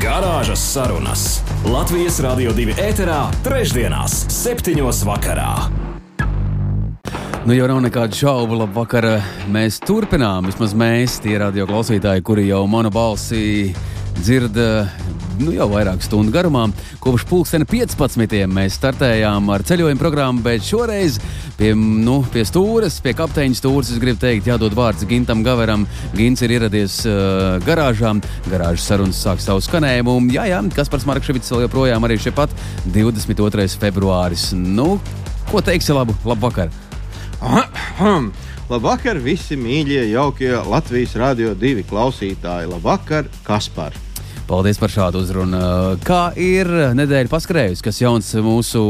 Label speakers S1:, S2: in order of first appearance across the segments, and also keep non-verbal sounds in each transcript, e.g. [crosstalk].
S1: Garāžas sarunas Latvijas Rādio 2 ēterā, trešdienās, septiņos vakarā.
S2: Nu, jau nav nekādu šaubu, labi, vakar mēs turpinām. Vismaz mēs, tie radio klausītāji, kuri jau manu balsi dzird nu, jau vairāk stundu garumā. Kopš pulksteni 15. mēs startējām ar ceļojumu programmu, bet šoreiz pie, nu, pie stūres, pie kapteiņa stūres, es gribu teikt, jādod vārds Gintam Gaveram. Gins ir ieradies uh, garāžā, garāžas sarunas sāk savu skanējumu. Jā, jā, Kaspars Markevits vēl joprojām arī šeit pat 22. februāris. Nu, ko teiksi labu, labu vakaru?
S3: Labvakar, visi mīļie, jaukie Latvijas Rādio 2 klausītāji. Labvakar, Kaspar!
S2: Paldies par šādu uzrunu. Kā ir nedēļa paskrējusi, kas jauns mūsu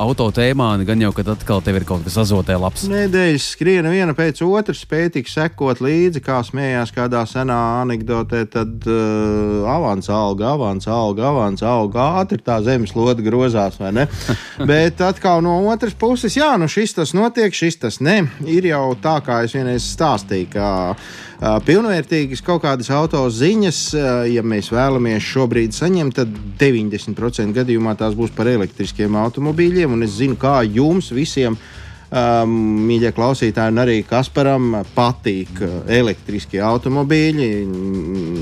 S2: auto tēmā, gan jau, kad atkal tev ir kaut kas azotē labs?
S3: Nedēļas skriena viena pēc otras, spēja tik sekot līdzi, kā smējās kādā senā anekdotē, tad uh, avans alga, avans alga, avans alga, ātri tā zemes lode grozās, vai ne? [laughs] Bet atkal no otras puses, jā, nu šis tas notiek, šis tas ne. Ir jau tā, kā es vienreiz stāstīju, ka pilnvērtīgas kaut kādas auto ziņas, ja mēs vēlamies šobrīd saņemt, tad 90% gadījumā tās būs par elektriskiem automobīļiem. Un es zinu, kā jums visiem. Mīļie klausītāji, un arī Kasparam patīk elektriskie automobīļi.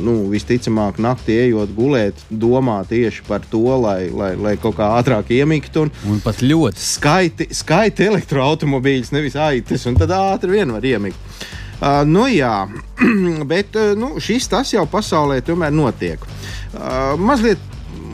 S3: Nu, visticamāk, naktī ejot gulēt, domā tieši par to, lai, lai, lai kaut kā ātrāk iemiktu.
S2: Un, un pat ļoti
S3: skaiti, skaiti elektroautomobīļus, nevis aitas, un tad ātri vien var iemigt. Uh, nu, jā, [clears throat] bet uh, nu, šis tas jau pasaulē tomēr notiek. Uh, mazliet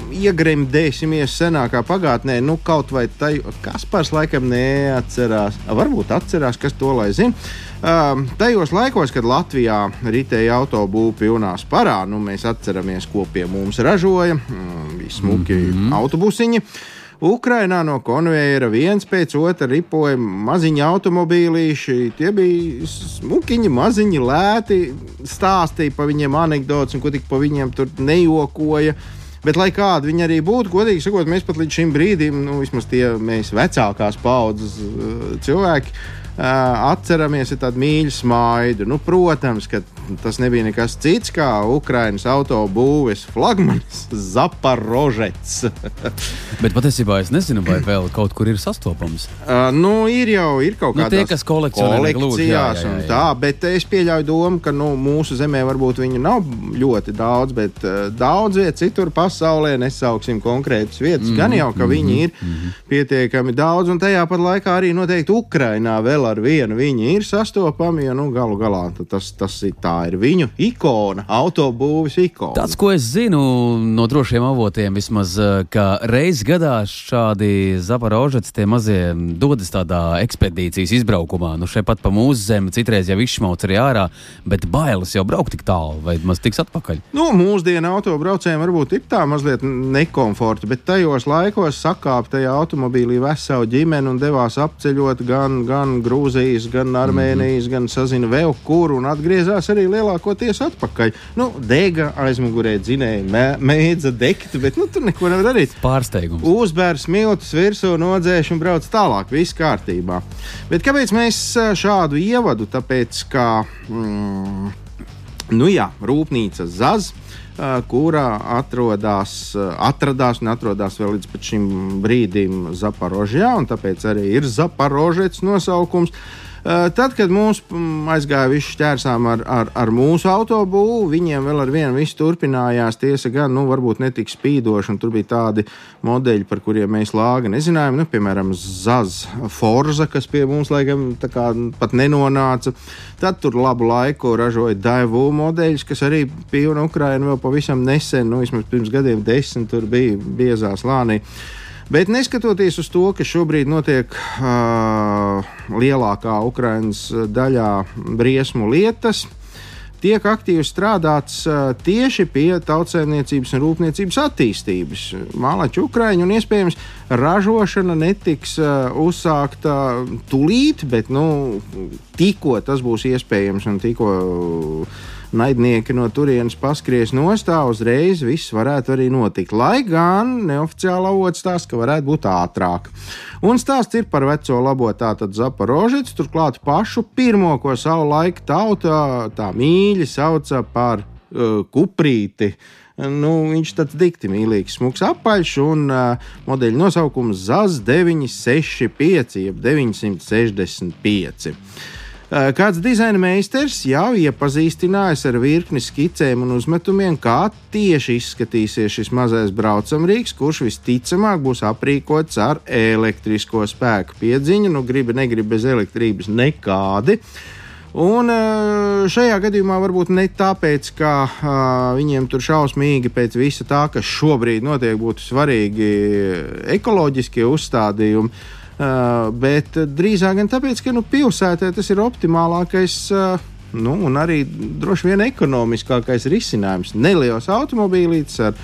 S3: iegremdēsimies senākā pagātnē, nu kaut vai tai, kas pats laikam neatcerās. Varbūt atcerās, kas to lai zina. Uh, tajos laikos, kad Latvijā ritēja autobūvē pilnā sparā, nu, mēs atceramies, ko pie mums ražoja. Mm, Vismuki mm -hmm. autobusiņi. Uh, Ukrainā no konveijera viens pēc otra ripoja maziņi automobīlīši. Tie bija smukiņi, maziņi, lēti. Stāstīja par viņiem anekdotus, un ko tik pa viņiem tur nejokoja. Bet, lai kāda viņa arī būtu, godīgi sakot, mēs pat līdz šim brīdim, nu, vismaz tie mēs vecākās paudzes uh, cilvēki, atceramies ar tādu mīļu smaidu. Nu, protams, ka tas nebija nekas cits kā Ukraiņas autobūves flagmanis [laughs] Zaporožets. [laughs]
S2: Bet patiesībā es nezinu, vai vēl kaut kur ir sastopams.
S3: Uh, nu, ir jau ir kaut
S2: nu, tie, kas kolekcionē
S3: kolekcijās un tā, bet es pieļauju domu, ka nu, mūsu zemē varbūt viņu nav ļoti daudz, bet uh, daudz vietas citur pasaulē nesauksim konkrētas vietas. Mm -hmm. Gan jau, ka mm -hmm. viņi ir mm -hmm. pietiekami daudz, un tajā pat laikā arī noteikti Ukrainā vēl ar vienu viņi ir sastopami, jo nu, galu galā tas, tas ir, ir viņu ikona, autobūves ikona.
S2: Tas, ko es zinu no drošiem avotiem, vismaz, ka reizes gadā šādi zaparožets tie mazie dodas tādā ekspedīcijas izbraukumā. Nu, šeit pat pa mūsu zemi citreiz jau izšmauc arī ārā, bet bailes jau braukt tik tālu vai maz tiks atpakaļ.
S3: Nu, mūsdienu autobraucējiem varbūt ir tā mazliet nekomforta, bet tajos laikos sakāp tajā automobīlī veselu ģimeni un devās apceļot gan, gan grūti Grūzijas, gan Armēnijas, mm -hmm. gan sazina vēl kur un atgriezās arī lielākoties atpakaļ. Nu, dega aizmugurē dzinēja, mē, mēdza degt, bet nu, tur neko nevar darīt.
S2: Pārsteigums.
S3: Uzbērs miltus virsū, nodzēš un brauc tālāk, viss kārtībā. Bet kāpēc mēs šādu ievadu? Tāpēc, ka, mm, nu jā, rūpnīca Zaz kurā atrodas, atradās un atrodas vēl līdz šim brīdim Zaporožjā, un tāpēc arī ir Zaporožets nosaukums. Eh, tad, kad mums aizgāja viss šķērsām ar, ar, ar mūsu autobūvu, viņiem vēl ar vienu visu turpinājās. Tiesa gan, nu, varbūt netik spīdoši, un tur bija tādi modeļi, par kuriem mēs lāga nezinājām. Nu, piemēram, Zaz Forza, kas pie mums laikam pat nenonāca. Tad tur labu laiku ražoja Daivu modeļus, kas arī pilna Ukraina vēl pavisam nesen, nu, vismaz pirms gadiem desmit, tur bija biezā slānī. Bet neskatoties uz to, ka šobrīd notiek uh, lielākā Ukraiņas daļā briesmu lietas, tiek aktīvi strādāts uh, tieši pie tautsēmniecības un rūpniecības attīstības. Mālači Ukraiņu un iespējams ražošana netiks uh, uzsākta tūlīt, bet nu, tikko tas būs iespējams un tikko. Uh, naidnieki no turienes paskries nostā, uzreiz viss varētu arī notikt. Lai gan neoficiāli avots stāsta, ka varētu būt ātrāk. Un stāsts ir par veco labo tātad Zaporožets, turklāt pašu pirmo, ko savu laiku tauta tā mīļi sauca par uh, kuprīti. Nu, viņš tāds dikti mīlīgs, smūgs apaļš un uh, modeļa nosaukums ZAZ 965, jeb 965. Eh, kāds dizaina meistars jau iepazīstinājis ar virkni skicēm un uzmetumiem, kā tieši izskatīsies šis mazais braucamrīks, kurš visticamāk būs aprīkots ar elektrisko spēku piedziņu. Nu, gribi, negribi bez elektrības nekādi. Un eh, šajā gadījumā varbūt ne tāpēc, ka uh, viņiem tur šausmīgi pēc visa tā, kas šobrīd notiek, būtu svarīgi ekoloģiskie uzstādījumi. Uh, bet drīzāk gan tāpēc, ka nu, pilsētā tas ir optimālākais. Uh, nu, un arī droši vien ekonomiskākais risinājums. Neliels automobīlītis ar,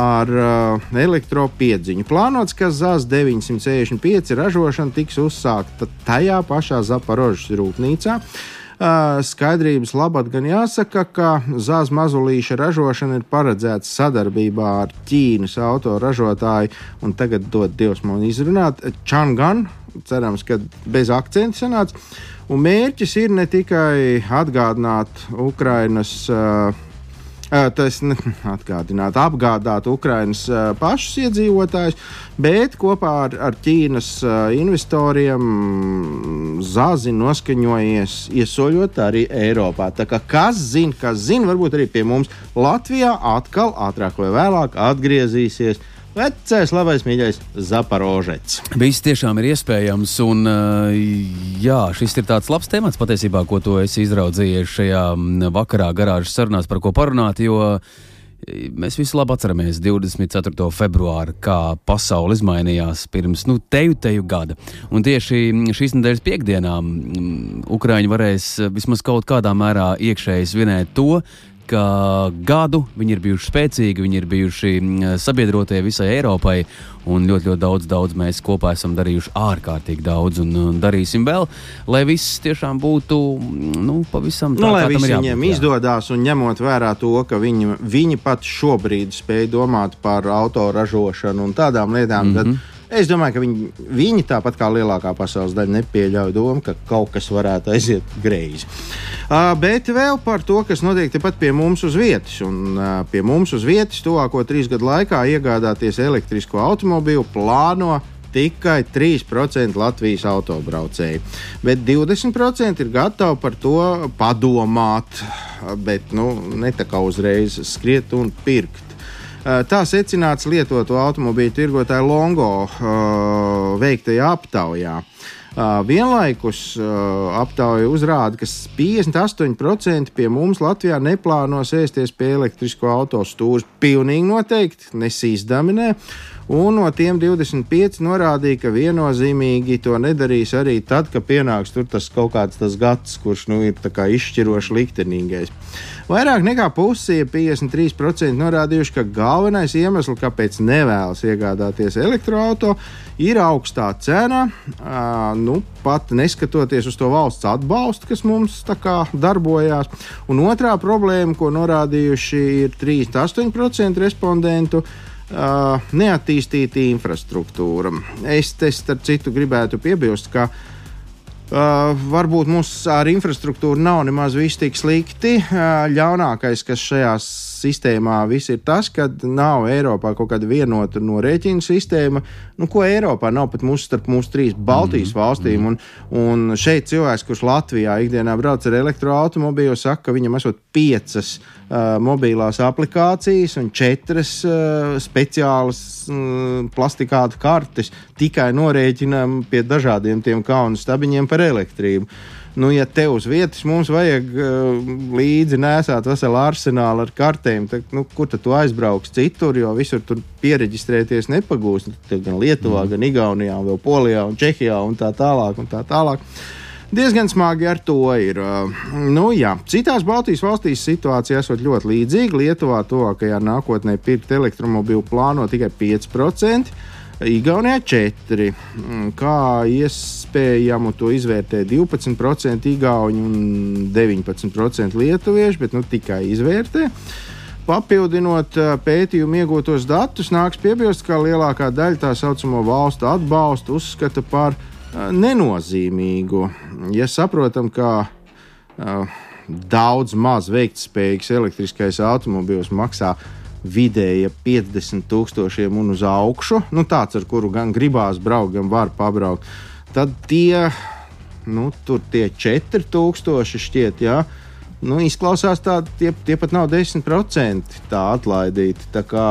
S3: ar uh, elektropiedziņu. Plānots, ka ZAZ 965 ražošana tiks uzsākta tajā pašā Zaporožas rūpnīcā. Skaidrības labad gan jāsaka, ka zāles mazulīša ražošana ir paredzēta sadarbībā ar Ķīnas autoražotāju, un tagad dod Dievs man izrunāt, Changan. Cerams, ka bez akcentu sanāca. Un mērķis ir ne tikai atgādināt Ukrainas uh, tas atgādināt, apgādāt Ukraiņas pašus iedzīvotājus, bet kopā ar, ar Ķīnas investoriem zāzi noskaņojies iesoļot arī Eiropā. Tā kā kas zina, kas zina, varbūt arī pie mums Latvijā atkal ātrāk vai vēlāk atgriezīsies Vecais, labais, mīļais Zaporožets.
S2: Viss tiešām ir iespējams, un jā, šis ir tāds labs temats patiesībā, ko tu esi izraudzījies šajā vakarā garāžas sarunās, par ko parunāt, jo mēs visi labi atceramies 24. februāru, kā pasaule izmainījās pirms nu, teju, teju gada. Un tieši šīs nedēļas piekdienā Ukraiņi varēs vismaz kaut kādā mērā iekšēji svinēt to, ka gadu viņi ir bijuši spēcīgi, viņi ir bijuši mm, sabiedrotie visai Eiropai, un ļoti, ļoti daudz, daudz mēs kopā esam darījuši ārkārtīgi daudz, un darīsim vēl, lai viss tiešām būtu mm, nu, pavisam
S3: tā, nu, lai viss viņiem jābūt, izdodas, un ņemot vērā to, ka viņi, viņi pat šobrīd spēj domāt par autoražošanu un tādām lietām. Mm -hmm. Tad, Es domāju, ka viņi, viņi tāpat kā lielākā pasaules daļa nepieļauj domu, ka kaut kas varētu aiziet greizi. Uh, bet vēl par to, kas notiek tepat pie mums uz vietas. Un, uh, pie mums uz vietas tuvāko trīs gadu laikā iegādāties elektrisko automobīlu plāno tikai 3% Latvijas autobraucēji. Bet 20% ir gatavi par to padomāt, bet nu, ne tā kā uzreiz skriet un pirkt. Eh, tā secināts lietoto automobīļu tirgotāja Longo uh, veiktajā aptaujā. Uh, vienlaikus aptauja uzrāda, ka 58% pie mums Latvijā neplāno sēsties pie elektrisko autostūra. Pilnīgi noteikti nesīzdami. Ne. Un no tiem 25 norādīja, ka viennozīmīgi to nedarīs arī tad, kad pienāks tas kaut kāds tas gads, kurš nu, ir izšķiroši liktenīgais. Vairāk nekā pusi, 53% norādījuši, ka galvenais iemesls, kāpēc nevēlas iegādāties elektroautorātu, ir augstā cena. Nu, pat neskatoties uz to valsts atbalstu, kas mums kā, darbojās. Un otrā problēma, ko norādījuši, ir 38% respondentu uh, neattīstīta infrastruktūra. Es te starp citu gribētu piebilst, ka Uh, varbūt mums ar infrastruktūru nav nemaz viss tik slikti. Uh, ļaunākais, kas šajā sistēmā viss ir tas, ka nav Eiropā kaut kāda vienota norēķina sistēma. Nu, ko Eiropā nav pat mūsu starp mūsu trīs Baltijas mm. valstīm. Un, un šeit cilvēks, kurš Latvijā ikdienā brauc ar elektroautobīlu, saka, ka viņam esot piecas uh, mobilās aplikācijas un četras uh, speciālas uh, plastikāta kartes tikai norēķinām pie dažādiem tiem kaunu stabiņiem par elektrību. Nu, ja te uz vietas mums vajag uh, līdzi nesāt veselu arsenālu ar kartēm, tad nu, kur tad tu aizbrauks citur, jo visur tur pieregistrēties nepagūs. Tad gan Lietuvā, mm. gan Igaunijā, vēl Polijā un Čehijā un tā tālāk. Un tā tālāk. diezgan smagi ar to ir. Nu, jā. Citās Baltijas valstīs situācija esot ļoti līdzīga. Lietuvā tuvākajā nākotnē pirkt elektromobīlu plāno tikai 5%. Igaunijā 4. Kā iespējamu to izvērtē 12% Igauni un 19% Lietuvieši, bet nu, tikai izvērtē. Papildinot pētījumu iegūtos datus, nāks piebilst, ka lielākā daļa tā saucamo valstu atbalstu uzskata par nenozīmīgu. Ja saprotam, ka uh, daudz maz veiktspējīgs elektriskais automobilis maksā vidēji 50 tūkstošiem un uz augšu, nu, tāds, ar kuru gan gribās braukt, gan var pabraukt, tad tie, nu, tur tie 4000 šķiet, jā. Nu, izklausās, tā, tie, tie pat nav 10% tā atlaidīti. Tā kā,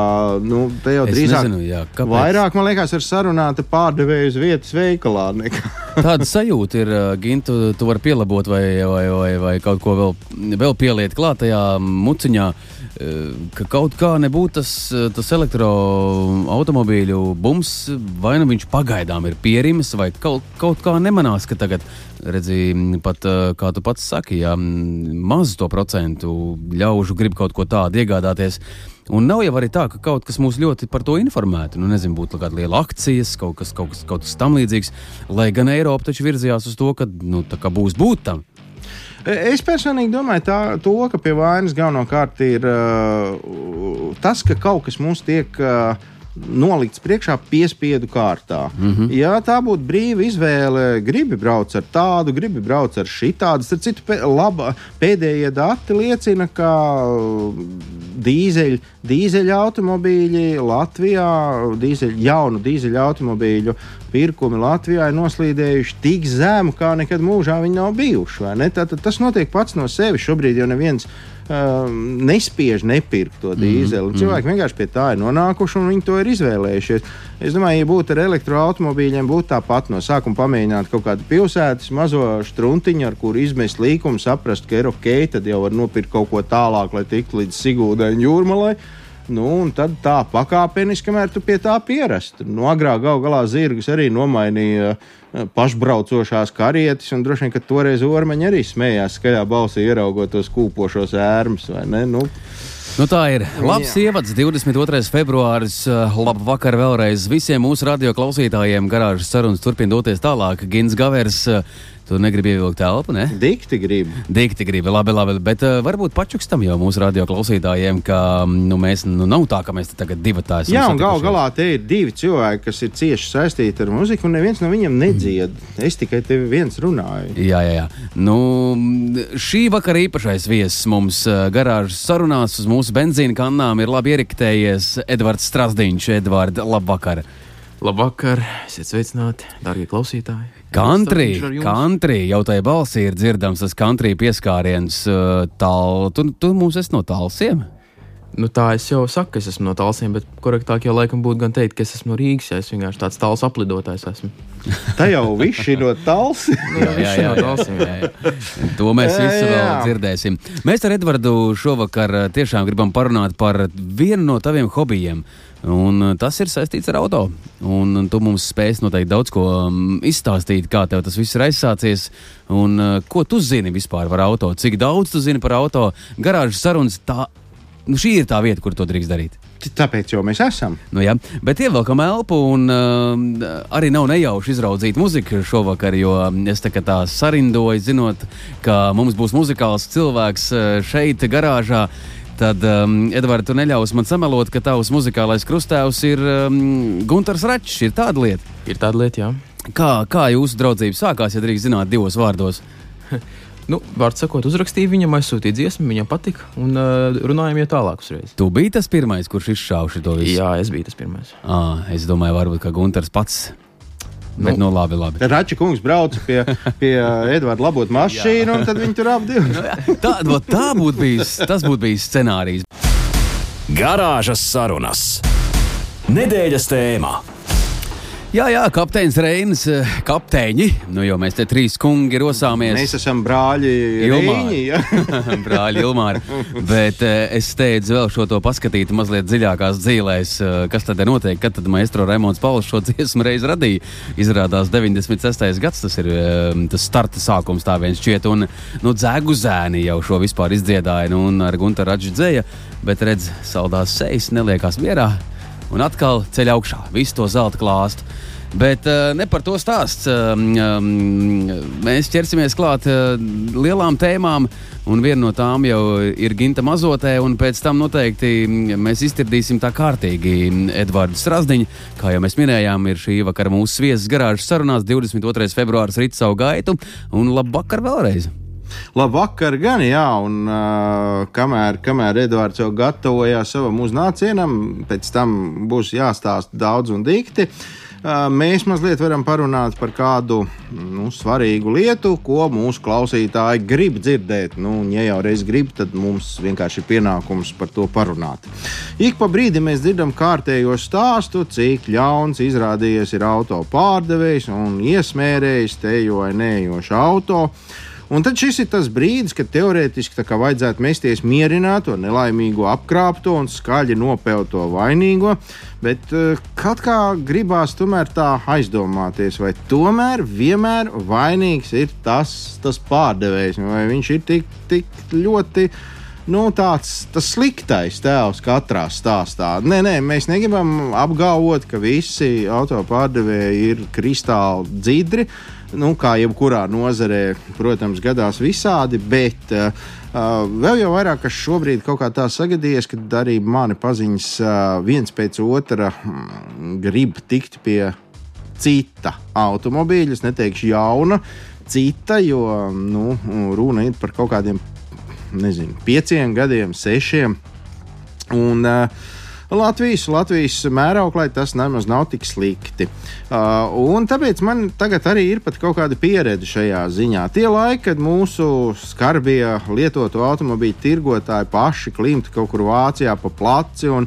S3: nu, te jau
S2: Es
S3: drīzāk
S2: nezinu, jā, kāpēc.
S3: vairāk, man liekas, ir sarunāta pārdevēja uz vietas veikalā. Nekā. [laughs]
S2: Tāda sajūta ir, uh, Gint, tu, tu vari pielabot vai, vai, vai, vai kaut ko vēl, vēl pieliet klāt tajā muciņā, uh, ka kaut kā nebūtu tas, uh, tas elektroautomobīļu bums, vai nu viņš pagaidām ir pierimis, vai kaut, kaut kā nemanās, ka tagad, redzi, pat uh, kā tu pats saki, jā, maz to procentu ļaužu grib kaut ko tādu iegādāties. Un nav jau arī tā, ka kaut kas mūs ļoti par to informētu. Nu, nezinu, būtu kāda liela akcijas, kaut kas, kaut kas, kaut kas tam līdzīgs. Lai gan Eiropa taču virzījās uz to, ka nu, būs būt tam.
S3: Es personīgi domāju, tā, to, ka pie vainas galvenokārt ir uh, tas, ka kaut kas mums tiek. Uh, Nolikts priekšā piespiedu kārtā. Mm -hmm. Ja tā būtu brīva izvēle, gribi braukt ar tādu, gribi braukt ar šitādu. Starp citu, pē, laba, pēdējie dati liecina, ka dīzeļu, dīzeļu automobīļi Latvijā, dīzeļu, jaunu dīzeļu automobīļu pirkumi Latvijā ir noslīdējuši tik zemu, kā nekad mūžā viņi nav bijuši. Tātad tas notiek pats no sevis. Šobrīd jau neviens uh, nespiež nepirkt to dīzeli. Mm, Cilvēki vienkārši pie tā ir nonākuši un viņi to ir izvēlējušies. Es domāju, ja būtu ar elektroautomobīļiem, būtu tāpat no sākuma pamēģināt kaut kādu pilsētas mazo struntiņu, ar kuru izmest līkumu, saprast, ka ir ok, tad jau var nopirkt kaut ko tālāk, lai tiktu līdz Sigūdai un Jūrmalai. Nu, un tad tā pakāpeniski, kamēr tu pie tā pierastu. Nu, agrāk gal galā zirgus arī nomainīja eh, pašbraucošās karietes, un droši vien, ka toreiz ormaņi arī smējās skaļā balsī, ieraugot tos kūpošos ērmus. Nu,
S2: Nu, tā ir labs ievads, 22. februāris. Labu vakar vēlreiz visiem mūsu radio klausītājiem. Garāžas sarunas turpina doties tālāk. Gins Gavers, tu negribi ievilkt telpu, ne?
S3: Dikti grib.
S2: Dikti gribi, labi, labi. Bet uh, varbūt pačukstam jau mūsu radio klausītājiem, ka nu, mēs nu, nav tā, ka mēs tagad divi tādi
S3: Jā, un gal galā te ir divi cilvēki, kas ir cieši saistīti ar muziku, un neviens no viņiem nedzied. Mm. Es tikai tevi viens runāju.
S2: Jā, jā, jā. Nu, šī vakara īpašais viesis mums uh, garāžas sarunās uz mūsu benzīna kannām ir labi ieriktējies Edvards Strasdiņš. Edvards, labvakar!
S4: Labvakar, esiet sveicināti, darbie klausītāji.
S2: Country, country, jau tajā balsī ir dzirdams tas country pieskāriens. uh, Tāl, tu, tu mums esi no tālsiem?
S4: Nu, tā es jau saku, ka es esmu no tālsiem, bet korektāk jau laikam būtu gan teikt, ka es esmu no Rīgas. Ja es vienkārši tāds tāls aplidotājs esmu. [laughs]
S3: Tā jau viss ir no tāls. [laughs]
S2: Jā, jā, jā,
S4: no tālsiem.
S2: jā, jā. To mēs
S3: Jā,
S2: visi vēl
S3: jā.
S2: dzirdēsim. Mēs ar Edvardu šovakar uh, tiešām gribam parunāt par vienu no taviem hobijiem. Un uh, tas ir saistīts ar auto. Un uh, tu mums spēsi noteikti daudz ko um, izstāstīt, kā tev tas viss ir aizsācies. Un ko tu zini vispār par auto? Cik daudz tu zini par auto? Garāžas sarunas, tā, nu, šī ir tā vieta, kur to drīkst darīt.
S3: Tāpēc jau mēs esam.
S2: Nu, jā, bet ievelkam elpu, un uh, arī nav nejauši izraudzīt muziku šovakar, jo es tā kā tā sarindoju, zinot, ka mums būs muzikāls cilvēks uh, šeit, garāžā. Tad, um, Edvards, tu neļaus man samelot, ka tavs muzikālais krustēvs ir um, Gunārs Račs. Ir tāda lieta.
S4: Ir tāda lieta, jā.
S2: Kā, kā jūsu draudzība sākās, ja drīkst zināt divos vārdos? [laughs]
S4: Nu, Vārds sakot, uzrakstīju viņam, aizsūtīju dziesmu, viņam patika, un uh, runājām jau tālāk uzreiz.
S2: Tu biji tas pirmais, kurš izšāva to visu.
S4: Jā, es biju tas pirmais.
S2: À, es domāju, varbūt Gunārs pats. Bet, nu, labi, labi.
S3: Rača kungs brauca pie, pie Edvarda labot mašīnu, un tad viņi tur abi divi.
S2: Tā, vot tā būtu bijis, tas būtu bijis scenārijs.
S1: Garāžas sarunas. Nedēļas tēmā.
S2: Jā, jā, kapteinis Reinis, eh, kapteiņi. Nu, jo mēs te trīs kungi rosāmies.
S3: Mēs esam brāļi Ilmāri. Ja? [laughs]
S2: brāļi Ilmāri. Bet uh, es steidzu vēl šo to paskatīt mazliet dziļākās dzīvēs, uh, kas tad ir notiek. Kad tad maestro Raimons Pauls šo [laughs] dziesmu reiz radīja? Izrādās 96. gads, tas ir tas starta sākums tā viens šķiet. Un, nu, dzēgu zēni jau šo vispār izdziedāja, nu, un ar Gunta Radžu dzēja. Bet redz, saldās sejas neliekās mierā un atkal ceļ augšā visu to zelta klāstu. Bet uh, ne par to stāsts. Uh, um, mēs ķersimies klāt uh, lielām tēmām, un viena no tām jau ir Ginta mazotē, un pēc tam noteikti mēs iztirdīsim tā kārtīgi Edvards Strasdiņu. Kā jau mēs minējām, ir šī vakara mūsu viesis garāžas sarunās 22. februāris rīt savu gaitu, un labvakar vēlreiz!
S3: Labvakar, gan jā, un uh, kamēr, kamēr Edvards jau gatavojās savam uznācienam, pēc tam būs jāstāsta daudz un dikti. Uh, mēs mazliet varam parunāt par kādu nu, svarīgu lietu, ko mūsu klausītāji grib dzirdēt. Nu, ja jau reiz grib, tad mums vienkārši ir pienākums par to parunāt. Ik pa brīdim mēs dzirdam kārtējo stāstu, cik ļauns izrādījies ir auto pārdevējs un iesmērējis tejo vai neejošu auto. Un tad šis ir tas brīdis, kad teorētiski vajadzētu mesties mierināt to nelaimīgo apkrāpto un skaļi nopelto vainīgo, bet uh, kaut kā gribās tomēr tā aizdomāties, vai tomēr vienmēr vainīgs ir tas, tas pārdevējs, vai viņš ir tik, tik ļoti nu, tāds sliktais tēls katrā stāstā. Nē, nē, mēs negribam apgalvot, ka visi autopārdevēji ir kristāli dzidri nu, kā jebkurā nozarē, protams, gadās visādi, bet uh, vēl jau vairāk, kas šobrīd kaut kā tā sagadījies, ka arī mani paziņas uh, viens pēc otra mm, grib tikt pie cita automobīļa. Es neteikšu jauna, cita, jo nu, runa ir par kaut kādiem, nezinu, pieciem gadiem, sešiem. Un, uh, Latvijas, Latvijas mērauklē tas nemaz nav tik slikti. Uh, tāpēc man tagad arī ir kaut kāda pieredze šajā ziņā. Tie laiki, kad mūsu skarbie lietotu automobīļu tirgotāji paši klimta kaut kur Vācijā pa placi un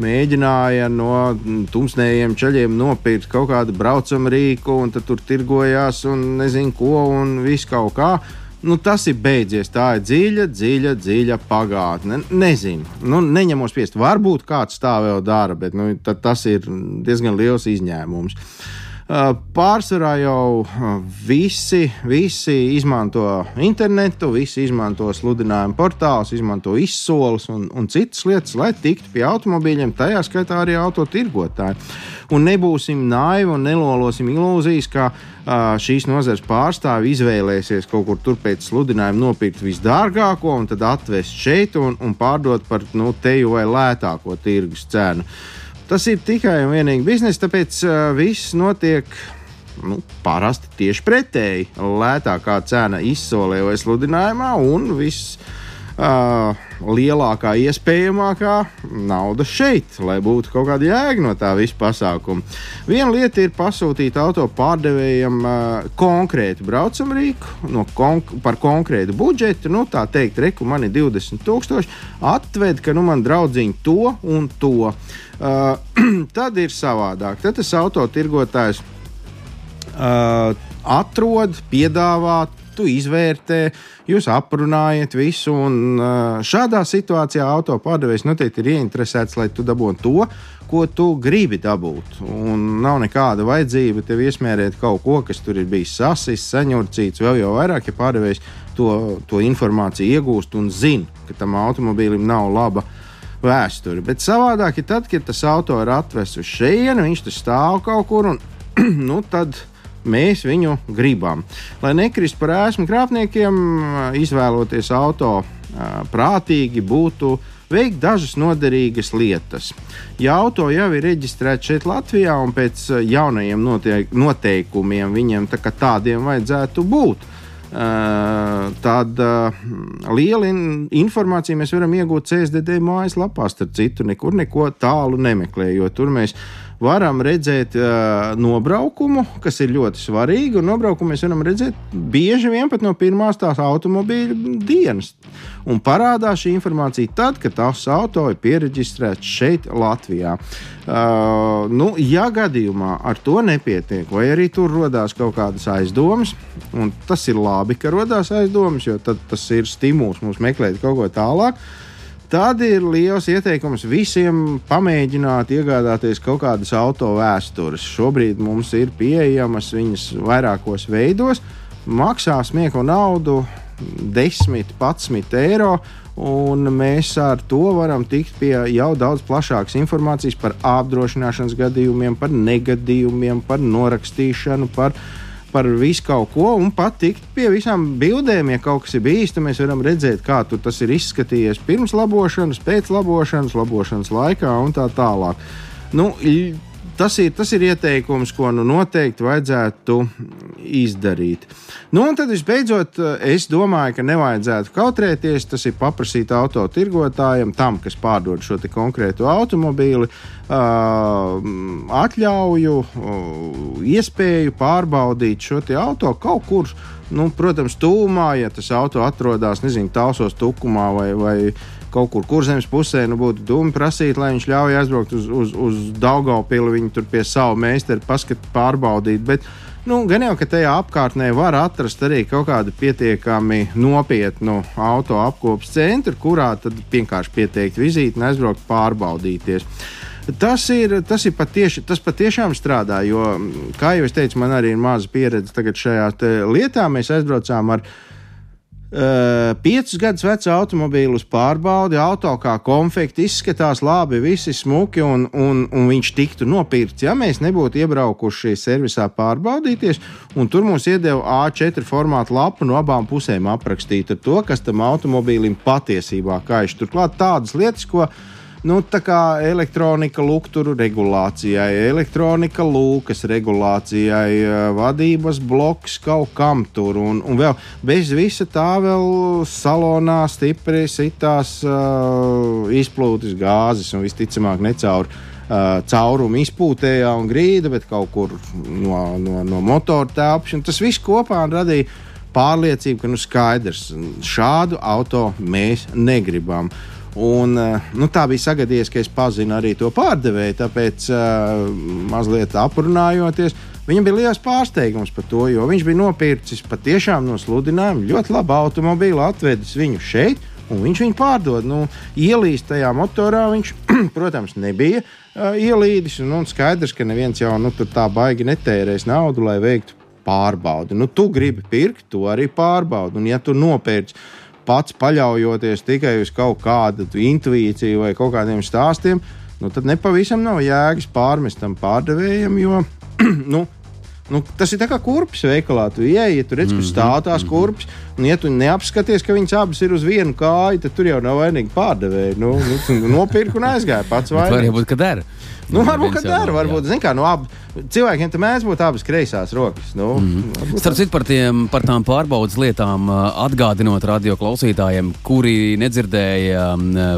S3: mēģināja no tumsnējiem ceļiem nopirkt kaut kādu braucamu rīku, un tur tirgojās un nezinu ko, un viss kaut kā nu, tas ir beidzies. Tā ir dziļa, dziļa, dziļa pagātne. Nezinu, nu, neņemos piest. Varbūt kāds tā vēl dara, bet nu, tas ir diezgan liels izņēmums. Uh, pārsvarā jau uh, visi, visi izmanto internetu, visi izmanto sludinājumu portālus, izmanto izsoles un, un citas lietas, lai tiktu pie automobīļiem, tajā skaitā arī autotirgotāji. Un nebūsim naivi un nelolosim ilūzijas, ka uh, šīs nozares pārstāvi izvēlēsies kaut kur tur pēc sludinājuma nopirkt visdārgāko un tad atvest šeit un, un pārdot par nu, teju vai lētāko tirgus cenu. Uh, Tas ir tikai un vienīgi biznesa, tāpēc viss notiek nu, parasti tieši pretēji. Lētākā cena izsolē vai sludinājumā, un viss uh, lielākā iespējamākā nauda šeit, lai būtu kaut kāda jēga no tā visa pasākuma. Viena lieta ir pasūtīt auto pārdevējam uh, konkrētu braucamu rīku no konk par konkrētu budžetu. Nu, tā teikt, reku man ir 20,000, atved, ka nu, man draudziņi to un to. Uh, [clears throat] tad ir savādāk. Tad tas autotirgotājs uh, atrod, piedāvā, tu izvērtē, jūs aprunājat visu. Un, šādā situācijā auto pārdevējs noteikti ir ieinteresēts, lai tu dabūtu to, ko tu gribi dabūt. Un nav nekāda vajadzība tev iesmērēt kaut ko, kas tur ir bijis sasis, saņurcīts, vēl jau vairāk, ja pārdevējs to, to informāciju iegūst un zina, ka tam automobīlim nav laba vēsturi. Bet savādāk ir tad, kad tas auto ir atvests uz šejienu, viņš tur stāv kaut kur un [clears throat] nu, tad. Mēs viņu gribam. Lai nekristu par ēsmu krāpniekiem, izvēloties auto prātīgi, būtu veikt dažas noderīgas lietas. Ja auto jau ir reģistrēts šeit Latvijā un pēc jaunajiem noteikumiem viņiem tā tādiem vajadzētu būt, tāda liela in informācija mēs varam iegūt CSDD mājaslapā. Starp citu, nekur neko tālu nemeklējot. Tur mēs varam redzēt uh, nobraukumu, kas ir ļoti svarīgi. Un nobraukumu mēs varam redzēt bieži vien pat no pirmās tās automobīļa dienas. Un parādās šī informācija tad, kad tās auto ir pieregistrēts šeit, Latvijā. Uh, nu, ja gadījumā ar to nepietiek, vai arī tur radās kaut kādas aizdomas, un tas ir labi, ka radās aizdomas, jo tas ir stimuls mums meklēt kaut ko tālāk. Tad ir liels ieteikums visiem pamēģināt iegādāties kaut kādas auto vēstures. Šobrīd mums ir pieejamas viņas vairākos veidos. Maksā smieku naudu 10, 11 eiro. Un mēs ar to varam tikt pie jau daudz plašākas informācijas par apdrošināšanas gadījumiem, par negadījumiem, par norakstīšanu, par par visu kaut ko un pat tikt pie visām bildēm. Ja kaut kas ir bijis, tad mēs varam redzēt, kā tas ir izskatījies pirms labošanas, pēc labošanas, labošanas laikā un tā tālāk. Nu, tas ir, tas ir ieteikums, ko nu noteikti vajadzētu izdarīt. Nu, un tad visbeidzot, es domāju, ka nevajadzētu kautrēties. Tas ir paprasīt auto tirgotājiem, tam, kas pārdod šo konkrēto automobīli, atļauju, iespēju pārbaudīt šo auto kaut kur. Nu, protams, tūmā, ja tas auto atrodas, nezinu, tālsos tukumā vai, vai kaut kur kurzemes pusē, nu būtu dūmi prasīt, lai viņš ļauj aizbraukt uz, uz, uz Daugaupili, viņu tur pie savu meistaru paskat, pārbaudīt. Bet, Nu, gan jau, ka tajā apkārtnē var atrast arī kaut kādu pietiekami nopietnu auto apkopes centru, kurā tad vienkārši pieteikt vizīti un aizbraukt pārbaudīties. Tas ir, tas ir patieši, tas patiešām strādā, jo, kā jau es teicu, man arī ir maza pieredze šajā lietā. Mēs aizbraucām ar viņu piecus gadus vecu automobīlu uz pārbaudi, auto kā konfekti izskatās labi, visi smuki un, un, un viņš tiktu nopirkts. Ja mēs nebūtu iebraukuši servisā pārbaudīties, tur mums iedeva A4 formātu lapu no abām pusēm aprakstīt to, kas tam automobīlim patiesībā kaiš. Turklāt tādas lietas, ko mēs nu, tā kā elektronika lukturu regulācijai, elektronika lūkas regulācijai, eh, vadības bloks kaut kam tur. Un, un vēl bez visa tā vēl salonā stipri sitās uh, izplūdes gāzes un visticamāk necaur. Uh, caurumu izpūtējā un grīda, bet kaut kur no, no, no motora telpas. Tas viss kopā radīja pārliecību, ka nu, skaidrs, šādu auto mēs negribam. Un, eh, nu, tā bija sagadījies, ka es pazinu arī to pārdevēju, tāpēc uh, mazliet aprunājoties. Viņam bija liels pārsteigums par to, jo viņš bija nopircis patiešām no sludinājuma ļoti labu automobīlu, atvedis viņu šeit, un viņš viņu pārdod. Nu, ielīst tajā motorā viņš, [clears throat] protams, nebija uh, ielīdis. Un, un skaidrs, ka neviens jau nu, tā baigi netērēs naudu, lai veiktu pārbaudi. Nu, tu gribi pirkt, to arī pārbaudi. Un, ja tu nopērci pats paļaujoties tikai uz kaut kādu intuīciju vai kaut kādiem stāstiem, nu, tad nepavisam nav jēgas pārmest tam pārdevējam, jo [clears throat] nu, Nu, tas ir kā kurpes veikalā. Tu ieej, ja tu redz, ka mhm, stāv tās mhm. kurpes, un ja tu neapskaties, ka viņas abas ir uz vienu kāju, tad tur jau nav vainīgi pārdevēji. Nu, nu, nopirku un aizgāju pats vai
S2: ne? Varbūt, ka der.
S3: Nu, varbūt, ka dara, varbūt, zin kā, no ab, cilvēkiem tam mēdz būt abas kreisās rokas. Nu,
S2: mm -hmm. Starp citu, par, tiem, par tām pārbaudas lietām atgādinot radio klausītājiem, kuri nedzirdēja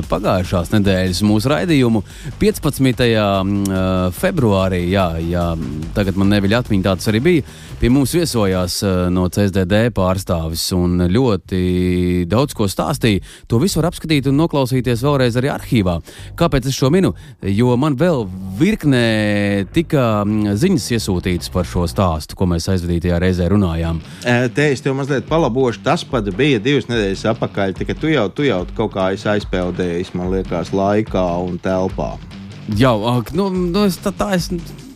S2: pagājušās nedēļas mūsu raidījumu 15. februārī, jā, jā, tagad man neviļ atmiņā tāds arī bija, pie mums viesojās no CSDD pārstāvis un ļoti daudz ko stāstīja. To visu var apskatīt un noklausīties vēlreiz arī arhīvā. Kāpēc es šo minu? Jo man vēl virknē tika ziņas iesūtītas par šo stāstu, ko mēs aizvadītajā reizē runājām.
S3: Te es tev mazliet palabošu. Tas pat bija divas nedēļas atpakaļ, tikai tu jau, tu jau kaut kā aizpeldējies, man liekas, laikā un telpā.
S2: Jā, nu, nu, es, tā, tā es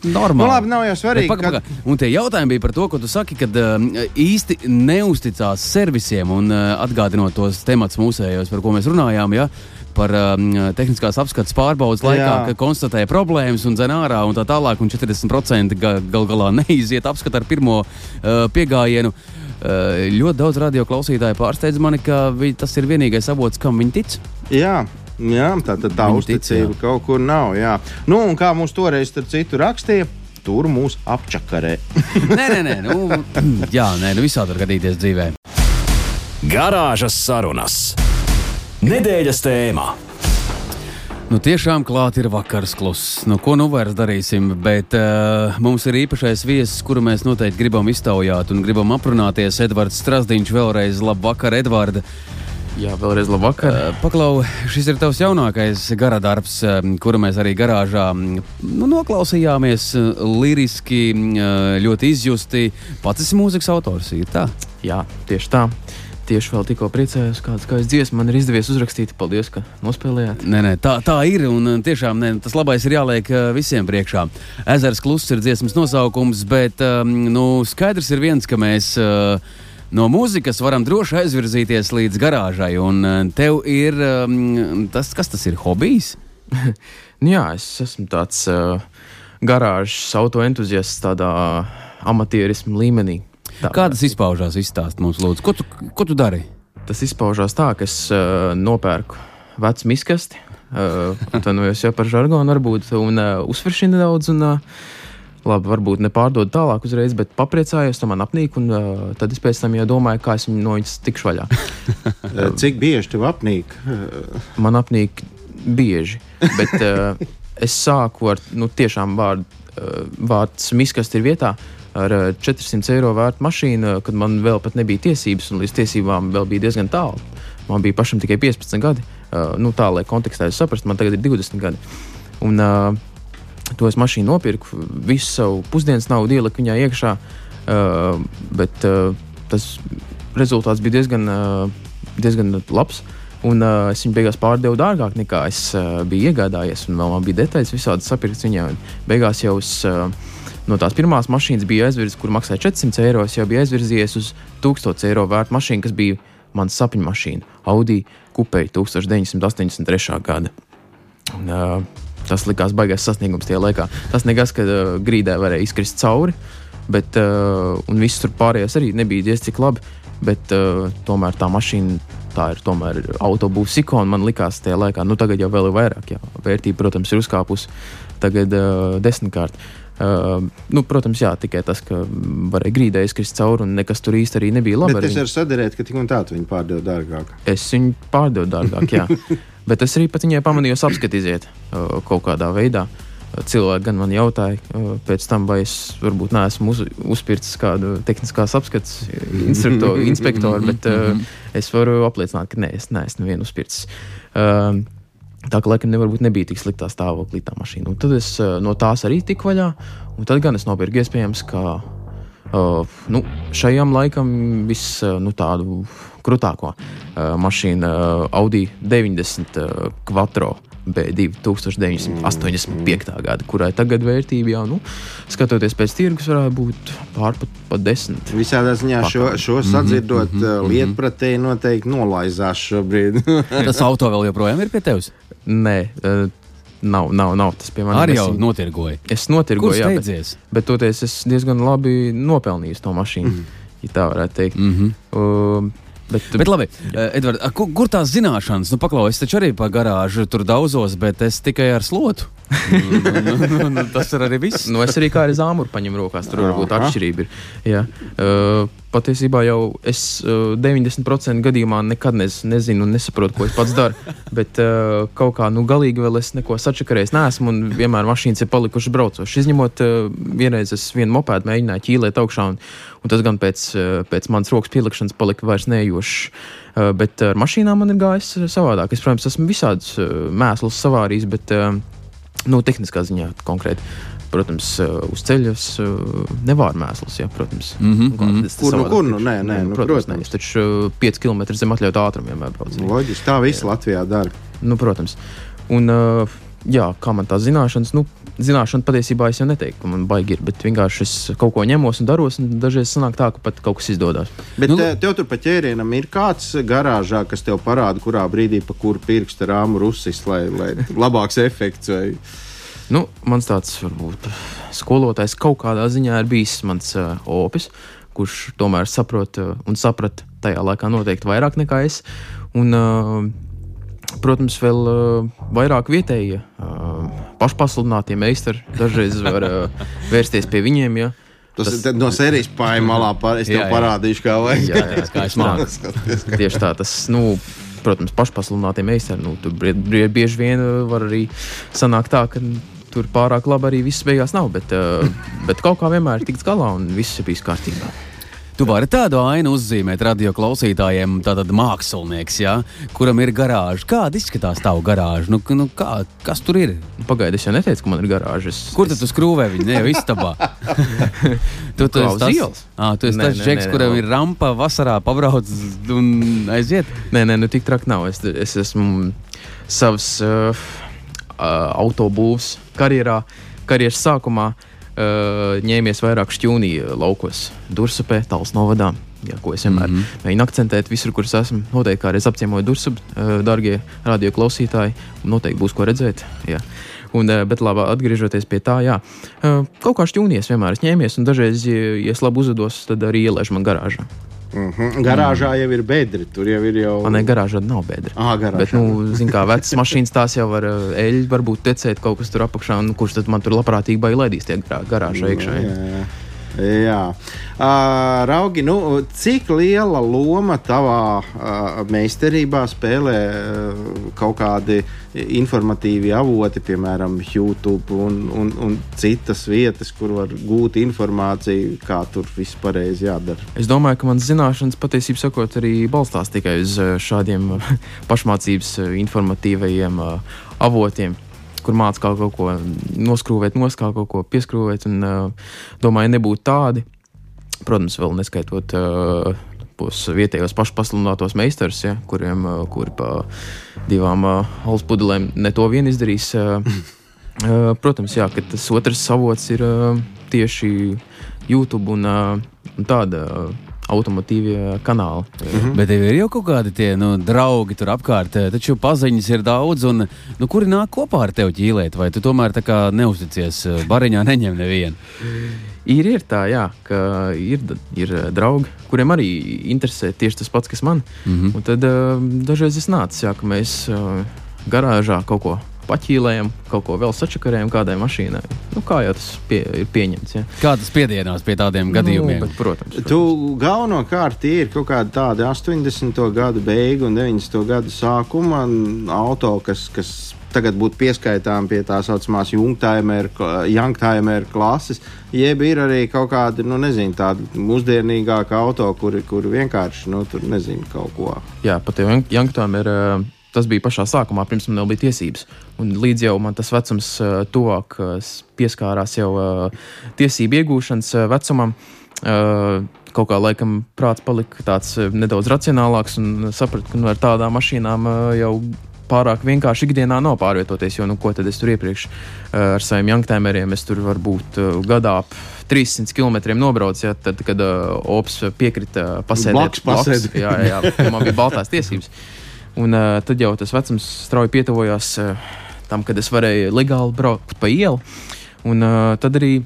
S2: normāli.
S3: Nu, labi, nav jau svarīgi.
S2: Paka. Kad... Un tie jautājumi bija par to, ko tu saki, kad uh, īsti neusticās servisiem un uh, atgādinot tos temats mūsējos, par ko mēs runājām. Ja? par um, tehniskās apskates pārbaudas laikā, Jā. ka konstatēja problēmas un dzen ārā un tā tālāk, un 40% ga, gal galā [laughs] neiziet apskatu ar pirmo uh, piegājienu. Uh, ļoti daudz radio klausītāju pārsteidz mani, ka vi, tas ir vienīgais avots, kam viņi tic.
S3: Jā. Jā, tā tad tā Viņa uzticība tic, kaut kur nav. Jā. Nu, un kā mums toreiz citu rakstīja, tur mūs apčakarē. [laughs]
S2: nē, nē, nē, nu, jā, nē, nu visādi var gadīties dzīvē.
S1: Garāžas sarunas. Nedēļas tēmā.
S2: Nu, tiešām klāt ir vakars kluss. Nu, ko nu vairs darīsim? Bet uh, mums ir īpašais viesis, kuru mēs noteikti gribam iztaujāt un gribam aprunāties. Edvards Strasdiņš vēlreiz labu vakaru, Edvards.
S4: Jā, vēlreiz labu vakaru.
S2: Uh, Paklau, šis ir tavs jaunākais gara darbs, uh, kuru mēs arī garāžā nu, noklausījāmies. Uh, liriski, ļoti izjusti. Pats esi mūzikas autors, ir tā?
S4: Jā, tieši tā. Tieši vēl tikko priecājos, kādas kādas dziesmas man ir izdevies uzrakstīt. Paldies, ka nospēlējāt.
S2: Nē, nē, tā, tā ir. Un tiešām ne, tas labais ir jāliek visiem priekšā. Ezers kluss ir dziesmas nosaukums, bet um, nu, skaidrs ir viens, ka mēs. Uh, No mūzikas varam droši aizvirzīties līdz garāžai. Un uh, tev ir um, tas, kas tas ir, hobijs? [laughs]
S4: nu, jā, es esmu tāds uh, garāžas auto entuziasts, tādā amatierismu līmenī.
S2: Tā, Kā tas izpaužās? Izstāst mums, lūdzu, ko tu, ko tu dari?
S4: Tas izpaužās tā, ka es uh, nopērku vecu miskasti. Uh, tad nu, jau par žargonu varbūt un uh, uzsveršinu nedaudz. Un, uh, Labi, varbūt nepārdod tālāk uzreiz, bet papriecājos, tam man apnīk, un uh, tad es pēc tam jau domāju, kā es no viņas tikšu vaļā. [laughs]
S3: Cik bieži tev apnīk? [laughs]
S4: man apnīk bieži, bet uh, es sāku ar nu, tiešām vārdu, uh, vārds miskast ir vietā. Ar 400 eiro vērtu mašīnu, kad man vēl pat nebija tiesības, un līdz tiesībām vēl bija diezgan tālu. Man bija pašam tikai 15 gadi. Uh, nu, tā, lai kontekstā es saprastu, man tagad ir 20 gadi. Un, uh, To es mašīnu nopirku, visu savu pusdienas naudu ieliku viņā iekšā, uh, bet uh, tas rezultāts bija diezgan, uh, diezgan labs. Un uh, es viņu beigās pārdevu dārgāk nekā es uh, biju iegādājies. Un man bija detaļas, visādi sapirkts viņā. Beigās jau es, uh, no tās pirmās mašīnas biju aizvirzis, kur maksāja 400 eiro. Es jau biju aizvirzies uz 1000 eiro vērtu mašīnu, kas bija mans sapņu mašīna, Audi Kupei 1983. gada. Un, uh, Tas likās baigais sasniegums tajā laikā. Tas nekas, ka uh, grīdē varēja izkrist cauri, bet uh, viss tur pārējais arī nebija diezgan cik labi. Bet uh, tomēr tā mašīna, tā ir tomēr autobūvs ikona. Man likās tajā laikā, nu tagad jau vēl ir vairāk. Jā. Vērtība, protams, ir uzkāpusi tagad uh, desmitkārt. Uh, nu, protams, jā, tikai tas, ka varēja grīdē izkrist cauri un nekas tur īsti arī nebija labi.
S3: Bet es varu sadarīt, ka tik un tā tu viņu pārdevu dārgāk.
S4: Es viņu pārdevu dārgāk, jā. [laughs] Bet es arī pat viņai pamanīju, apskatīt uh, kaut kādā veidā. Cilvēki gan man jautāja, pēc tam, vai es varbūt neesmu uz, uzspircis kādu tehniskās apskates [laughs] inspektoru, bet uh, es varu apliecināt, ka nē, es neesmu nevienu uzspircis. Uh, Tā kā laikam nevar būt nebija tik sliktā stāvoklī tā mašīna. Un tad es uh, no tās arī tiku vaļā. Un tad gan es nopirku iespējams, ka uh, nu, šajam laikam viss uh, nu, tādu krutāko uh, mašīnu Audi 90 uh, Quattro. B2 1985. gada, kurai tagad vērtība jau, nu, skatoties pēc tirgus, varētu būt pārpat pa desmit.
S3: Visādā ziņā šo, šo sadzirdot, mm -hmm, lietpratēji noteikti nolaizās šobrīd. [laughs]
S2: Tas auto vēl joprojām ir pie tevis?
S4: Nē. Uh, Nav, nav, nav tas pie manis.
S2: Arī jau notirgoju.
S4: Es notirgoju,
S2: jā, bet,
S4: bet toties es diezgan labi nopelnīju to mašīnu, mm. ja tā varētu teikt. Mm -hmm. uh,
S2: Bet, bet labi, uh, Edvard, kur, kur tās zināšanas? Nu, Paklaus, es taču arī pa garāžu tur daudzos, bet es tikai ar slotu. [laughs] nu, nu, nu, tas ir arī viss.
S4: Nu, es arī kā ar zāmuru paņemu rokās, tur varbūt atšķirība ir. Jā. Uh, patiesībā jau es uh, 90% gadījumā nekad nez, nezinu un nesaprotu, ko es pats daru. [laughs] Bet uh, kaut kā nu, galīgi vēl es neko sačakarējis neesmu un vienmēr mašīnas ir palikušas braucošas. Izņemot uh, vienreiz es vienu mopēdu mēģināju ķīlēt augšā un, un tas gan pēc, uh, pēc manas rokas pielikšanas palika vairs nejošs. Uh, bet ar mašīnām man ir gājis savādāk. Es, protams, esmu visādus uh, mēslus savārījis, bet uh, nu, tehniskā ziņā konkrēti. Protams, uh, uz ceļa uh, nevar mēsls, ja, protams.
S3: Mm -hmm. Kur nu, kur nu? Nē, nē, nu,
S4: protams. protams. Nē, taču 5 km zem atļautā ātruma vienmēr braucu.
S3: Loģiski, tā viss Latvijā dara.
S4: Nu, protams. Un, uh, jā, kā man tās zināšanas, nu, zināšana patiesībā es jau neteiktu, ka man baigi ir, bet vienkārši es kaut ko ņemos un daros, un dažreiz sanāk tā, ka pat kaut kas izdodas.
S3: Bet nu, tev tur pa ķērienam ir kāds garāžā, kas tev parāda, kurā brīdī pa kuru pirksta rāmu rusis, lai, lai labāks [laughs] efekts vai
S4: Nu, mans tāds varbūt skolotājs kaut kādā ziņā ir bijis mans uh, opis, kurš tomēr saprot uh, un saprata tajā laikā noteikti vairāk nekā es. Un, uh, Protams, vēl uh, vairāk vietējie uh, pašpasludinātie meistari dažreiz var uh, [laughs] vērsties pie viņiem. Ja.
S3: Tas, tas no sērijas pāri malā, pār, es tev jā, jā. parādīšu, kā vajag.
S4: Jā, jā, kā es māku. Tieši tā, tas, nu, protams, pašpasludinātie meistari. Nu, tur bieži vien var arī sanākt tā, ka tur pārāk labi arī viss beigās nav. Bet, uh, bet kaut kā vienmēr ir tikts galā un viss ir bijis kārtībā.
S2: Tu vari tādu ainu uzzīmēt radio klausītājiem, tātad mākslinieks, ja, kuram ir garāža. Kāda izskatās tava garāža? Nu, nu, kā, kas tur ir?
S4: Nu, Pagaidiet, es jau neteicu, ka man ir garāžas.
S2: Kur tad tu skrūvē viņu? Ne jau istabā. [laughs] tu, tu esi tas,
S4: ielas?
S2: à, tu esi
S4: Nē,
S2: tas
S4: nē,
S2: džeks,
S4: nē,
S2: kuram
S4: nē.
S2: ir rampa vasarā pabrauc un aiziet.
S4: Nē, nē, nu tik traki nav. Es, es esmu savas uh, uh, autobūvas karjerā, karjeras sākumā uh, ņēmies vairāk šķūnī uh, laukos, Dursupē, Tāls novadā. Jā, ko es vienmēr mm -hmm. mēģinu akcentēt, visur, kur es esmu. Noteikti kādreiz apciemoju Dursupu, uh, darbie radio klausītāji. Noteikti būs ko redzēt. Jā. Un, bet, labi, atgriežoties pie tā, jā, kaut kā šķūnies vienmēr es ņēmies, un dažreiz, ja, es labi uzvedos, tad arī ielaižu man garāžā.
S3: Uh -huh. Garāžā jau ir bedri. Tur jau ir jau.
S4: Ne garāžā nav bedra.
S3: Ah, garāžā.
S4: Bet, nu, zin kā, vecas mašīnas tās jau var uh, eļļu, varbūt tecēt kaut kas tur apakšā, un kurš tad man tur labprātīgi bailēdīs tie garā, garāžā iekšā.
S3: Jā, jā. Jā, uh, Raugi, nu, cik liela loma tavā uh, meistarībā spēlē uh, kaut kādi informatīvi avoti, piemēram, YouTube un, un, un citas vietas, kur var gūt informāciju, kā tur viss pareizi jādara.
S4: Es domāju, ka manas zināšanas patiesībā sakot arī balstās tikai uz šādiem pašmācības informatīvajiem avotiem. Kur mācīja kaut, ko noskrūvēt, noskāpt, kaut ko pieskrūvēt. Un, uh, domāju, nebūtu tādi. Protams, vēl neskaitot uh, tos vietējos pašpasludinātos meistarus, ja, kuriem uh, kuri pa divām uh, alus pudelēm ne to vien izdarīs. Uh, [laughs] uh, protams, jā, ka tas otrs avots ir uh, tieši YouTube un, uh, un tāda uh, automotīvie kanāli.
S3: Mhm.
S2: Bet tev ir jau kaut kādi tie nu, draugi tur apkārt, eh, taču paziņas ir daudz. Un, nu, kuri nāk kopā ar tevi ķīlēt, vai tu tomēr neusticies eh, bariņā, [laughs] neņem nevienu?
S4: Ir, ir tā, jā, ka ir, ir draugi, kuriem arī interesē tieši tas pats, kas man. Mm -hmm. Un tad dažreiz es nācu, jā, ka mēs garāžā kaut ko paķīlējam, kaut ko vēl sačakarējam kādai mašīnai. Nu, kā jau tas pie, ir pieņemts. Ja.
S2: Kā tas piedienās pie tādiem gadījumiem?
S4: Nu, bet, protams, protams.
S3: Tu galvenokārt ir kaut kādi tādi 80. gadu beigu un 90. gadu sākuma auto, kas, kas tagad būtu pieskaitām pie tā saucamās Youngtimer klases, jeb ir arī kaut kādi, nu, nezinu, tādi mūsdienīgāki auto, kuri, kuri vienkārši, nu, tur nezinu, kaut ko.
S4: Jā, pat ir. uh, Tas bija pašā sākumā, pirms man bija tiesības. Un līdz jau man tas vecums uh, tuvāk s- pieskārās jau uh, tiesību iegūšanas vecumam. Kaut kā laikam prāts palika tāds nedaudz racionālāks un sapratu, ka nu, ar tādām mašīnām jau pārāk vienkārši ikdienā nav pārvietoties. Jo, nu, ko tad es tur iepriekš ar saviem janktāmeriem, es tur varbūt gadā ap 300 km nobraucu, ja, tad, kad uh, Ops piekrita pasēdēt
S3: Blakus.
S4: Jā, jā, jā, man bija baltās tiesības. [laughs] Un uh, tad jau tas vecums strauji pietuvojās uh, tam, kad es varēju legāli braukt pa ielu. Un uh, tad arī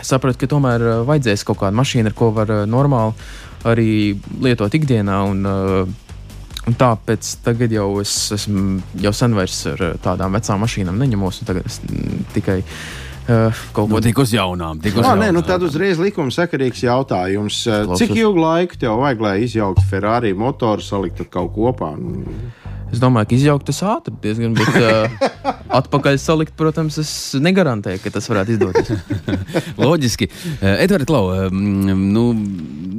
S4: sapratu, ka tomēr uh, vajadzēs kaut kādu mašīnu, ar ko var uh, normāli arī lietot ikdienā. Un, uh, Un tāpēc tagad jau es esmu jau sen vairs ar tādām vecām mašīnām neņemos. un Tagad es tikai uh, kaut ko
S2: Nu, tik uz jaunām, tik uz
S3: Ah, nē,
S2: jaunām.
S3: nu tad uzreiz likuma sakarīgs jautājums. Eh,
S4: Klausos.
S3: Cik ilgu laiku tev vajag, lai izjauktu Ferrari motoru, saliktu kaut kopā? Nu,
S4: Es domāju, ka izjaukt tas ātri diezgan, bet uh, [laughs] atpakaļ salikt, protams, es negarantēju, ka tas varētu izdoties. [laughs]
S2: Loģiski. Eh, Edvards Klau, eh, nu,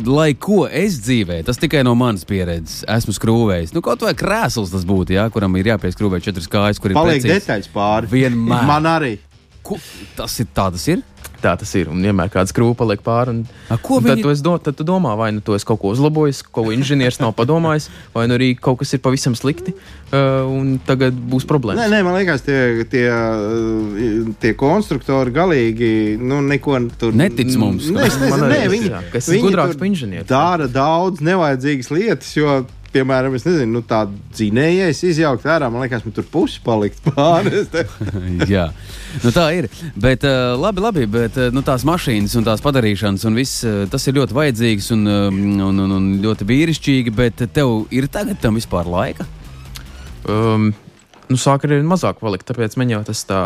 S2: lai ko es dzīvē, tas tikai no manas pieredzes esmu skrūvējis. Nu, kaut vai krēsls tas būtu, ja, kuram ir jāpieskrūvē četras kājas, kur ir
S3: Paliek
S2: precīzi.
S3: detaļas pāri.
S2: Vienmēr.
S3: Man arī.
S2: Ko, tas ir tā, tas ir.
S4: Tā tas ir. Un vienmēr kāds krūpa paliek pāri. Un,
S2: A, ko
S4: un tad,
S2: viņi-
S4: tu es do, tad tu domā, vai nu to es kaut ko uzlabojis, ko inženieris nav padomājis, vai nu arī kaut kas ir pavisam slikti, uh, un tagad būs problēmas.
S3: Nē, nē, man liekas, tie, tie, uh, tie konstruktori galīgi nu, neko tur
S2: Netic mums.
S3: Nē, es nezinu,
S4: Man arī
S3: nē, viņi,
S4: jā, ka es
S3: viņi
S4: esmu gudrāks par inženieri.
S3: Dara daudz nevajadzīgas lietas, jo, piemēram, es nezinu, nu, tā dzinējais izjaukt ārā, man liekas, man tur pusi palikt pāri. [laughs]
S2: Jā, nu tā ir. Bet, uh, labi, labi, bet uh, nu, tās mašīnas un tās padarīšanas, un viss, uh, tas ir ļoti vajadzīgs un, um, un, un, un ļoti vīrišķīgi. Bet tev ir tagad tam vispār laika?
S4: Um, nu, sāk arī mazāk palikt. Tāpēc man jau tas tā,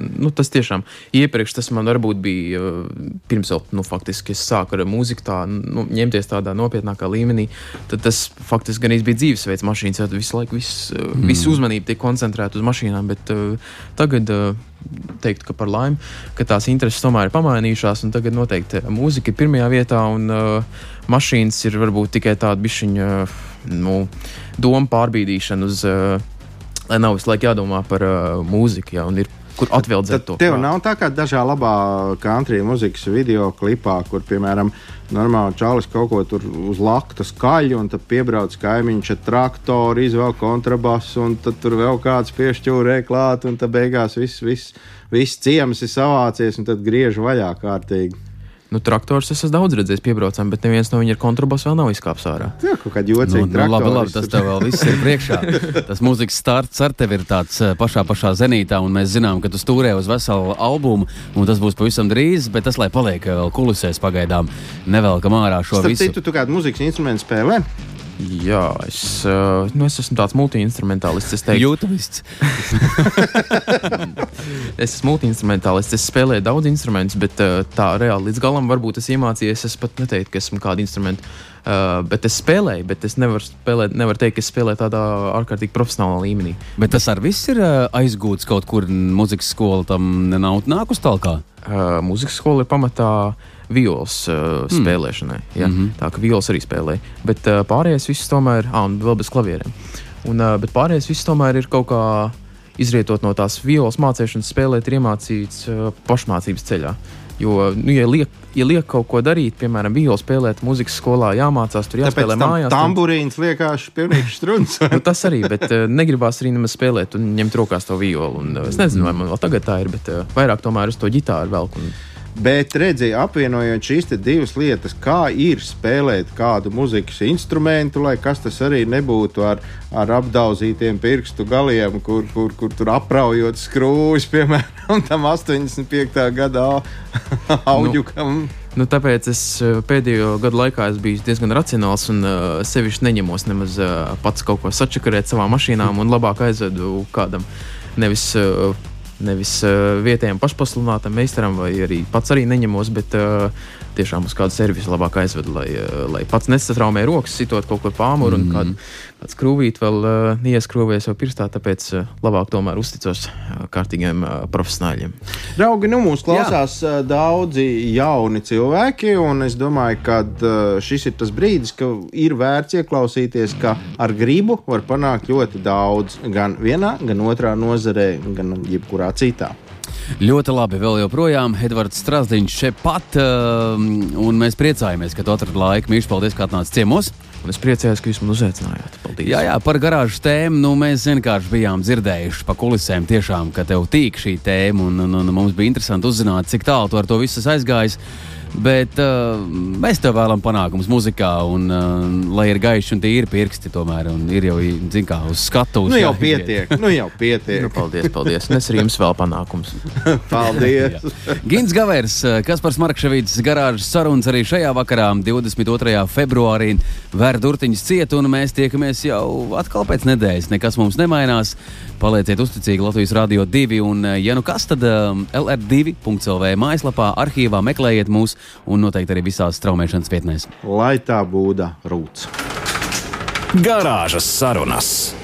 S4: nu, tas tiešām iepriekš tas man varbūt bija uh, pirms vēl, nu, faktiski es sāku ar mūziku tā, nu, ņemties tādā nopietnākā līmenī. Tad tas faktiski gan bija dzīvesveids mašīnas, jo visu laiku viss, uh, mm. viss uzmanība tiek koncentrēta uz mašīnām, bet uh, tagad. Uh, Teikt, ka par laimi, ka tās intereses tomēr ir pamainījušās, un tagad noteikti mūzika ir pirmajā vietā, un uh, mašīnas ir varbūt tikai tāda bišķiņa, uh, nu, doma pārbīdīšana uz uh, lai nav visu laiku jādomā par uh, mūziku, ja, un ir kur atvildzēt to.
S3: Tev prāt. nav tā kā dažā labā country mūzikas video klipā, kur, piemēram, normāli čalis kaut ko tur uz lakta skaļi, un tad piebrauc kaimiņš ar traktoru, izvēl kontrabasu, un tad tur vēl kāds piešķūrē klāt, un tad beigās viss, viss, viss ciems ir savācies, un tad griež vaļā kārtīgi.
S4: Nu, traktors es esmu daudz redzējis, piebraucam, bet neviens no viņiem ar kontrabasu vēl nav izkāpis ārā.
S3: Jā, kaut kāda jocīga.
S2: Nu, nu, labi, labi, tas tev vēl viss ir priekšā. Tas mūzikas starts ar tevi ir tāds eh, pašā, pašā zenītā, un mēs zinām, ka tu stūrē uz veselu albumu, un tas būs pavisam drīz, bet tas, lai paliek vēl kulisēs pagaidām, nevelkam ārā šo
S3: Starp
S2: visu.
S3: Citu, tu kādu mūzikas instrumentu spēlē?
S4: Jā, es, uh, nu, es esmu tāds multi-instrumentālists. Es teiktu,
S2: Jūtamists. [laughs]
S4: es esmu multi-instrumentālists. Es spēlēju daudz instrumentus, bet uh, tā reāli līdz galam varbūt es iemācījos. Es pat neteiktu, ka esmu kādu instrumentu. Uh, bet es spēlēju, bet es nevaru, spēlēt, nevaru teikt, ka es spēlēju tādā ārkārtīgi profesionālā līmenī.
S2: Bet tas ar viss ir uh, aizgūts kaut kur mūzikas skola, tam nav nākus tālāk.
S4: Uh, mūzikas skola ir pamatā violas uh, mm. spēlēšanai. Ja? Mm -hmm. Tā kā violas arī spēlē. Bet uh, pārējais viss tomēr, ah, un vēl bez klavierēm. Un, uh, bet pārējais viss tomēr ir kaut kā izrietot no tās violas mācīšanas, spēlēt, ir iemācīts uh, pašmācības ceļā. Jo, nu, ja liek, ja liek kaut ko darīt, piemēram, violu spēlēt mūzikas skolā, jāmācās tur jāspēlē
S3: tam
S4: mājās.
S3: Tamburīns liekas pilnīgi strūns. [laughs]
S4: nu, tas arī, bet uh, negribās arī nemaz spēlēt un ņemt rokās to violu. Un, uh, es nezinu, vai man vēl tagad tā ir, bet uh, vairāk tomēr uz to ģitāru velku. Un,
S3: Bet redziet, apvienojot šīs divas lietas, kā ir spēlēt kādu mūzikas instrumentu, lai kas tas arī nebūtu ar, ar apdauzītiem pirkstu galiem, kur, kur, kur tur apraujot skrūvis, [laughs] piemēram, tam 85. gadā auģukam.
S4: Nu. Nu, tāpēc es eh, pēdējo gadu laikā bijis diezgan racionāls un uh, sevišķi neņemos nemaz uh, pats kaut ko sačakarēt savā mašīnā un labāk aizvedu kādam. Nevis uh, nevis uh, vietējam pašpasludinātam meistaram, vai arī pats arī neņemos, bet uh, tiešām uz kādu servisu labāk aizvedu, lai, uh, lai pats nesatraumē rokas, sitot kaut kur pāmuru mm -hmm. un kādu, kādu skrūvīt vēl uh, neieskrūvēs jau pirkstā, tāpēc uh, labāk tomēr uzticos uh, kārtīgiem uh, profesionāļiem.
S3: Draugi, nu mūs klausās Jā. daudzi jauni cilvēki, un es domāju, ka uh, šis ir tas brīdis, ka ir vērts ieklausīties, ka ar gribu var panākt ļoti daudz gan vienā, gan otrā nozarē, gan jebkurā citā.
S2: Ļoti labi. Vēl joprojām Edvards Strasdiņš šeit pat, uh, un mēs priecājamies, ka tu atradi laiku. Mīļš, paldies, ka atnāci ciemos.
S4: Un es priecājos, ka jūs man uzaicinājāt. Paldies.
S2: Jā, jā, par garāžu tēmu nu, mēs vienkārši bijām dzirdējuši pa kulisēm, tiešām, ka tev tīk šī tēma, un, un, un mums bija interesanti uzzināt, cik tālu tu ar to visu aizgājis. Bet uh, mēs tev vēlamies panākumus muzikā, un uh, lai ir gaiši un tīri pirksti, tomēr ir jau kā, uz skatuves.
S3: Nu jau pietiek, nu jau pietiek.
S4: nu, paldies, paldies. Es arī jums vēl panākums. [laughs]
S3: paldies.
S2: Gins Gavers, Kaspars Markševīts, garāžas sarunas arī šajā vakarā, 22. februārī, vēr durtiņas ciet, un mēs tiekamies jau atkal pēc nedēļas. Nekas mums nemainās. Palieciet uzticīgi Latvijas Rādio 2, un, ja nu kas, tad um, LR2.CLV mājaslapā, arhīvā meklējiet mūs un noteikti arī visās straumēšanas vietnēs.
S3: Lai tā būda rūts.
S1: Garāžas sarunas.